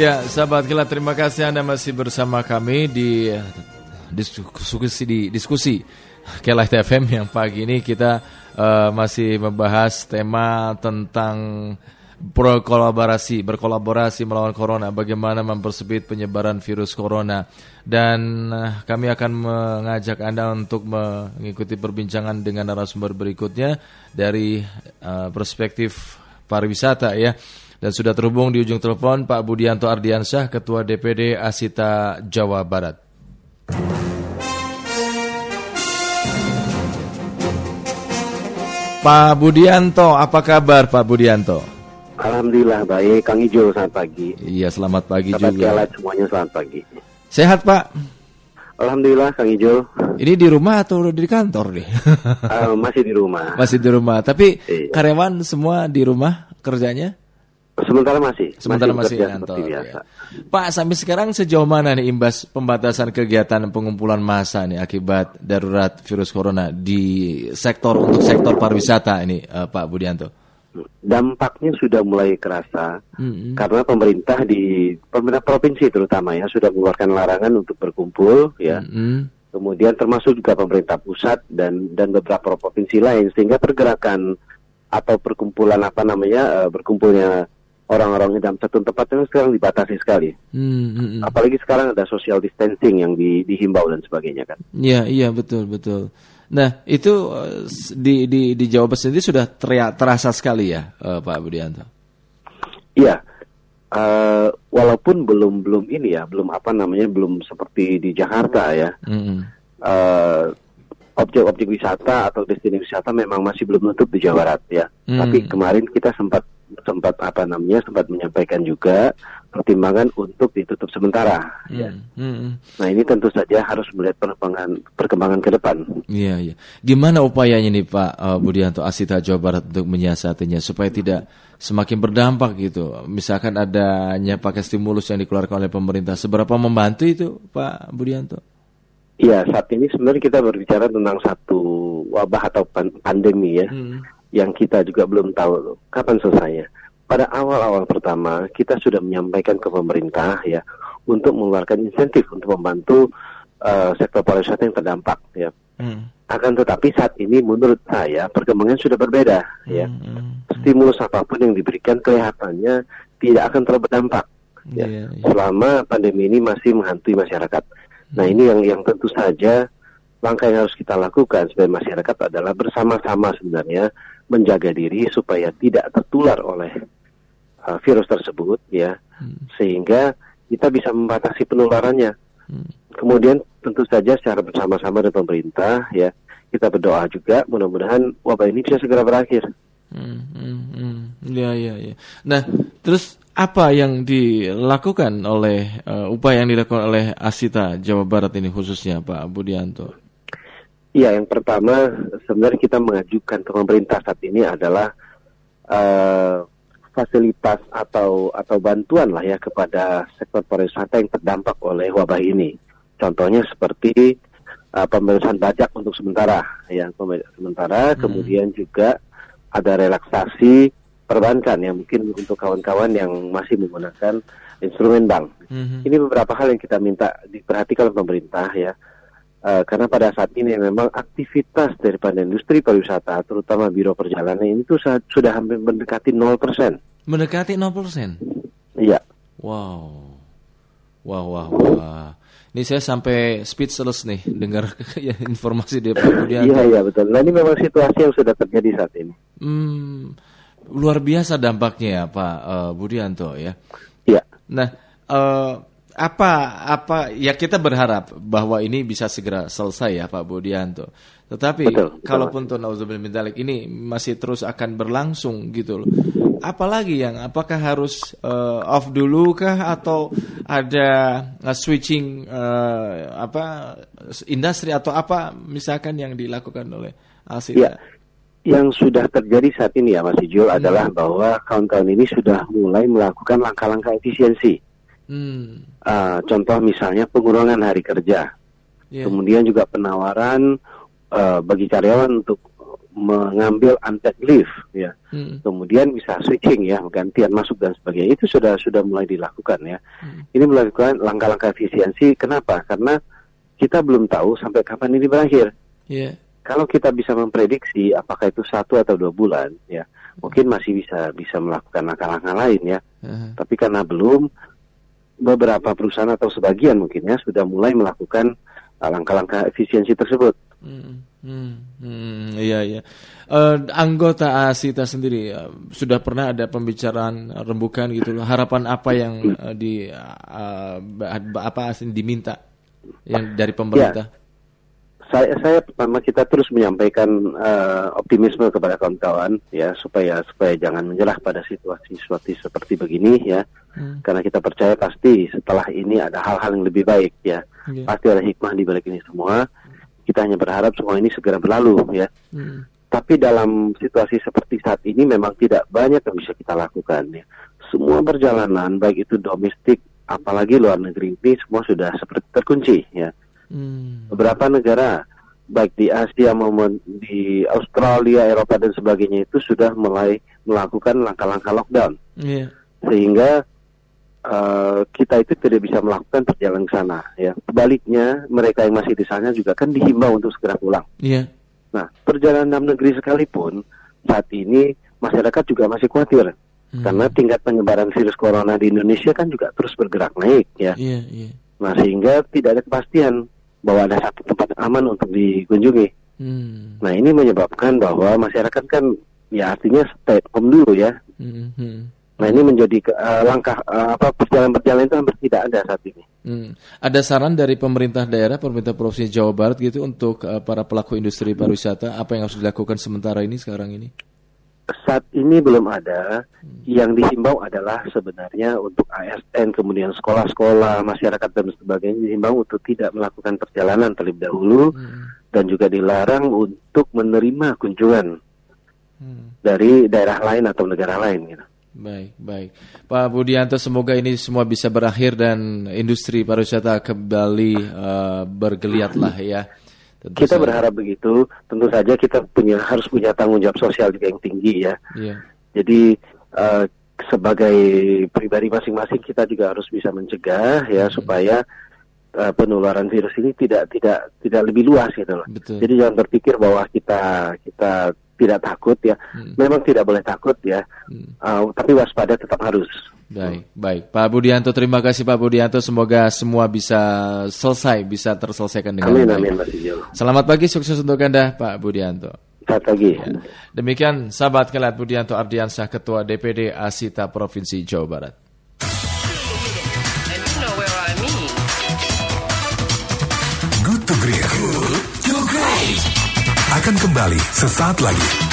Ya, sahabat kita terima kasih Anda masih bersama kami di diskusi di diskusi Kelah FM yang pagi ini kita uh, masih membahas tema tentang berkolaborasi berkolaborasi melawan corona bagaimana mempersempit penyebaran virus corona. Dan uh, kami akan mengajak Anda untuk mengikuti perbincangan dengan narasumber berikutnya dari uh, perspektif pariwisata ya dan sudah terhubung di ujung telepon Pak Budianto Ardiansyah, Ketua DPD Asita Jawa Barat. Pak Budianto, apa kabar Pak Budianto? Alhamdulillah baik, Kang Ijo selamat pagi. Iya selamat pagi selamat juga. Selamat semuanya selamat pagi. Sehat Pak? Alhamdulillah Kang Ijo. Ini di rumah atau di kantor nih? uh, masih di rumah. Masih di rumah, tapi iya. karyawan semua di rumah kerjanya? Sementara masih. Sementara masih, masih kantor. Ya. Pak, sampai sekarang sejauh mana nih imbas pembatasan kegiatan pengumpulan massa nih akibat darurat virus corona di sektor untuk sektor pariwisata ini, uh, Pak Budianto? Dampaknya sudah mulai kerasa mm-hmm. karena pemerintah di pemerintah provinsi terutama ya sudah mengeluarkan larangan untuk berkumpul ya. Mm-hmm. Kemudian termasuk juga pemerintah pusat dan dan beberapa provinsi lain sehingga pergerakan atau perkumpulan apa namanya uh, berkumpulnya orang-orang dalam satu tempat itu sekarang dibatasi sekali. Hmm, hmm, hmm. Apalagi sekarang ada social distancing yang di, dihimbau dan sebagainya kan. Iya iya betul betul. Nah itu eh, di di di Jawa Barat sendiri sudah teria, terasa sekali ya uh, Pak Budianto. Iya. Uh, walaupun belum belum ini ya belum apa namanya belum seperti di Jakarta ya. Hmm. Uh, objek-objek wisata atau destinasi wisata memang masih belum nutup di Jawa Barat ya. Hmm. Tapi kemarin kita sempat sempat apa namanya sempat menyampaikan juga pertimbangan untuk ditutup sementara. Hmm. Ya. Hmm. Nah ini tentu saja harus melihat perkembangan perkembangan ke depan. Iya iya. Gimana upayanya nih Pak uh, Budianto Asita Jawa Barat untuk menyiasatinya supaya tidak semakin berdampak gitu. Misalkan adanya pakai stimulus yang dikeluarkan oleh pemerintah, seberapa membantu itu Pak Budianto? Iya saat ini sebenarnya kita berbicara tentang satu wabah atau pandemi ya. Hmm yang kita juga belum tahu kapan selesainya. Pada awal-awal pertama kita sudah menyampaikan ke pemerintah ya untuk mengeluarkan insentif untuk membantu uh, sektor pariwisata yang terdampak ya. Hmm. Akan tetapi saat ini menurut saya perkembangan sudah berbeda hmm. ya. Hmm. Stimulus apa pun yang diberikan kelihatannya tidak akan terlalu berdampak ya. Yeah, yeah. Selama pandemi ini masih menghantui masyarakat. Hmm. Nah ini yang yang tentu saja langkah yang harus kita lakukan sebagai masyarakat adalah bersama-sama sebenarnya menjaga diri supaya tidak tertular oleh uh, virus tersebut ya hmm. sehingga kita bisa membatasi penularannya. Hmm. Kemudian tentu saja secara bersama-sama dengan pemerintah ya kita berdoa juga mudah-mudahan wabah ini bisa segera berakhir. Hmm, hmm, hmm. Ya, ya, ya. Nah, terus apa yang dilakukan oleh uh, upaya yang dilakukan oleh Asita Jawa Barat ini khususnya Pak Budianto? Iya, yang pertama sebenarnya kita mengajukan ke pemerintah saat ini adalah uh, fasilitas atau atau bantuan lah ya kepada sektor pariwisata yang terdampak oleh wabah ini. Contohnya seperti uh, pembebasan pajak untuk sementara, ya sementara, hmm. kemudian juga ada relaksasi perbankan yang mungkin untuk kawan-kawan yang masih menggunakan instrumen bank. Hmm. Ini beberapa hal yang kita minta diperhatikan oleh pemerintah ya Uh, karena pada saat ini memang aktivitas daripada industri pariwisata, terutama biro perjalanan ini tuh sudah hampir mendekati 0%. Mendekati 0%? Iya. Wow. Wah, wah, wah. Ini saya sampai speechless nih dengar ya, informasi dia Pak. Iya, iya betul. Nah ini memang situasi yang sudah terjadi saat ini. Hmm, luar biasa dampaknya ya Pak uh, Budianto ya. Iya. Nah, uh, apa apa ya kita berharap bahwa ini bisa segera selesai ya Pak Budianto. Tetapi betul, betul. kalaupun tuh nauzubillah ini masih terus akan berlangsung gitu loh. Apalagi yang apakah harus uh, off dulu kah atau ada uh, switching uh, apa industri atau apa misalkan yang dilakukan oleh Asita? Ya, yang sudah terjadi saat ini ya Mas Ijul hmm. adalah bahwa kawan-kawan ini sudah mulai melakukan langkah-langkah efisiensi Hmm. Uh, contoh misalnya pengurangan hari kerja, yeah. kemudian juga penawaran uh, bagi karyawan untuk mengambil unpaid leave ya. Hmm. Kemudian bisa switching ya, gantian masuk dan sebagainya. Itu sudah sudah mulai dilakukan ya. Hmm. Ini melakukan langkah-langkah efisiensi. Kenapa? Karena kita belum tahu sampai kapan ini berakhir. Yeah. Kalau kita bisa memprediksi apakah itu satu atau dua bulan ya, mungkin masih bisa bisa melakukan langkah-langkah lain ya. Uh-huh. Tapi karena belum, beberapa perusahaan atau sebagian mungkin ya sudah mulai melakukan uh, langkah-langkah efisiensi tersebut. Hmm, hmm, hmm, iya iya. Uh, anggota ASITA sendiri uh, sudah pernah ada pembicaraan rembukan gitu loh. Harapan apa yang uh, di uh, apa diminta yang dari pemerintah? Ya saya saya pertama kita terus menyampaikan uh, optimisme kepada kawan-kawan ya supaya supaya jangan menyerah pada situasi situasi seperti begini ya hmm. karena kita percaya pasti setelah ini ada hal-hal yang lebih baik ya yeah. pasti ada hikmah di balik ini semua kita hanya berharap semua ini segera berlalu ya hmm. tapi dalam situasi seperti saat ini memang tidak banyak yang bisa kita lakukan ya semua perjalanan baik itu domestik apalagi luar negeri ini semua sudah seperti terkunci ya Hmm. Beberapa negara baik di Asia maupun di Australia, Eropa dan sebagainya itu sudah mulai melakukan langkah-langkah lockdown. Yeah. Sehingga uh, kita itu tidak bisa melakukan perjalanan ke sana ya. Sebaliknya mereka yang masih di sana juga kan dihimbau untuk segera pulang. Yeah. Nah, perjalanan dalam negeri sekalipun saat ini masyarakat juga masih khawatir. Hmm. Karena tingkat penyebaran virus corona di Indonesia kan juga terus bergerak naik ya. Yeah, yeah. Nah, sehingga tidak ada kepastian bahwa ada satu tempat aman untuk dikunjungi. Hmm. Nah ini menyebabkan bahwa masyarakat kan ya artinya stay home dulu ya. Hmm. hmm. Nah ini menjadi uh, langkah uh, apa perjalanan-perjalanan itu hampir tidak ada saat ini. Hmm. Ada saran dari pemerintah daerah, pemerintah provinsi Jawa Barat gitu untuk uh, para pelaku industri pariwisata apa yang harus dilakukan sementara ini sekarang ini? Saat ini belum ada. Yang dihimbau adalah sebenarnya untuk ASN, kemudian sekolah-sekolah, masyarakat dan sebagainya dihimbau untuk tidak melakukan perjalanan terlebih dahulu hmm. dan juga dilarang untuk menerima kunjungan hmm. dari daerah lain atau negara lain. Gitu. Baik, baik. Pak Budianto, semoga ini semua bisa berakhir dan industri pariwisata kembali uh, bergeliat lah ya. Tentu kita saja. berharap begitu. Tentu saja kita punya harus punya tanggung jawab sosial juga yang tinggi ya. Yeah. Jadi uh, sebagai pribadi masing-masing kita juga harus bisa mencegah ya hmm. supaya uh, penularan virus ini tidak tidak tidak lebih luas gitu loh. Betul. Jadi jangan berpikir bahwa kita kita tidak takut ya. Hmm. Memang tidak boleh takut ya. Hmm. Uh, tapi waspada tetap harus. Baik, baik. Pak Budianto, terima kasih Pak Budianto. Semoga semua bisa selesai, bisa terselesaikan dengan amin, baik. Amin, Mas Selamat pagi, sukses untuk Anda, Pak Budianto. Selamat pagi. Ya. Demikian sahabat kalian Budianto Ardiansah, Ketua DPD Asita Provinsi Jawa Barat. Akan kembali sesaat lagi.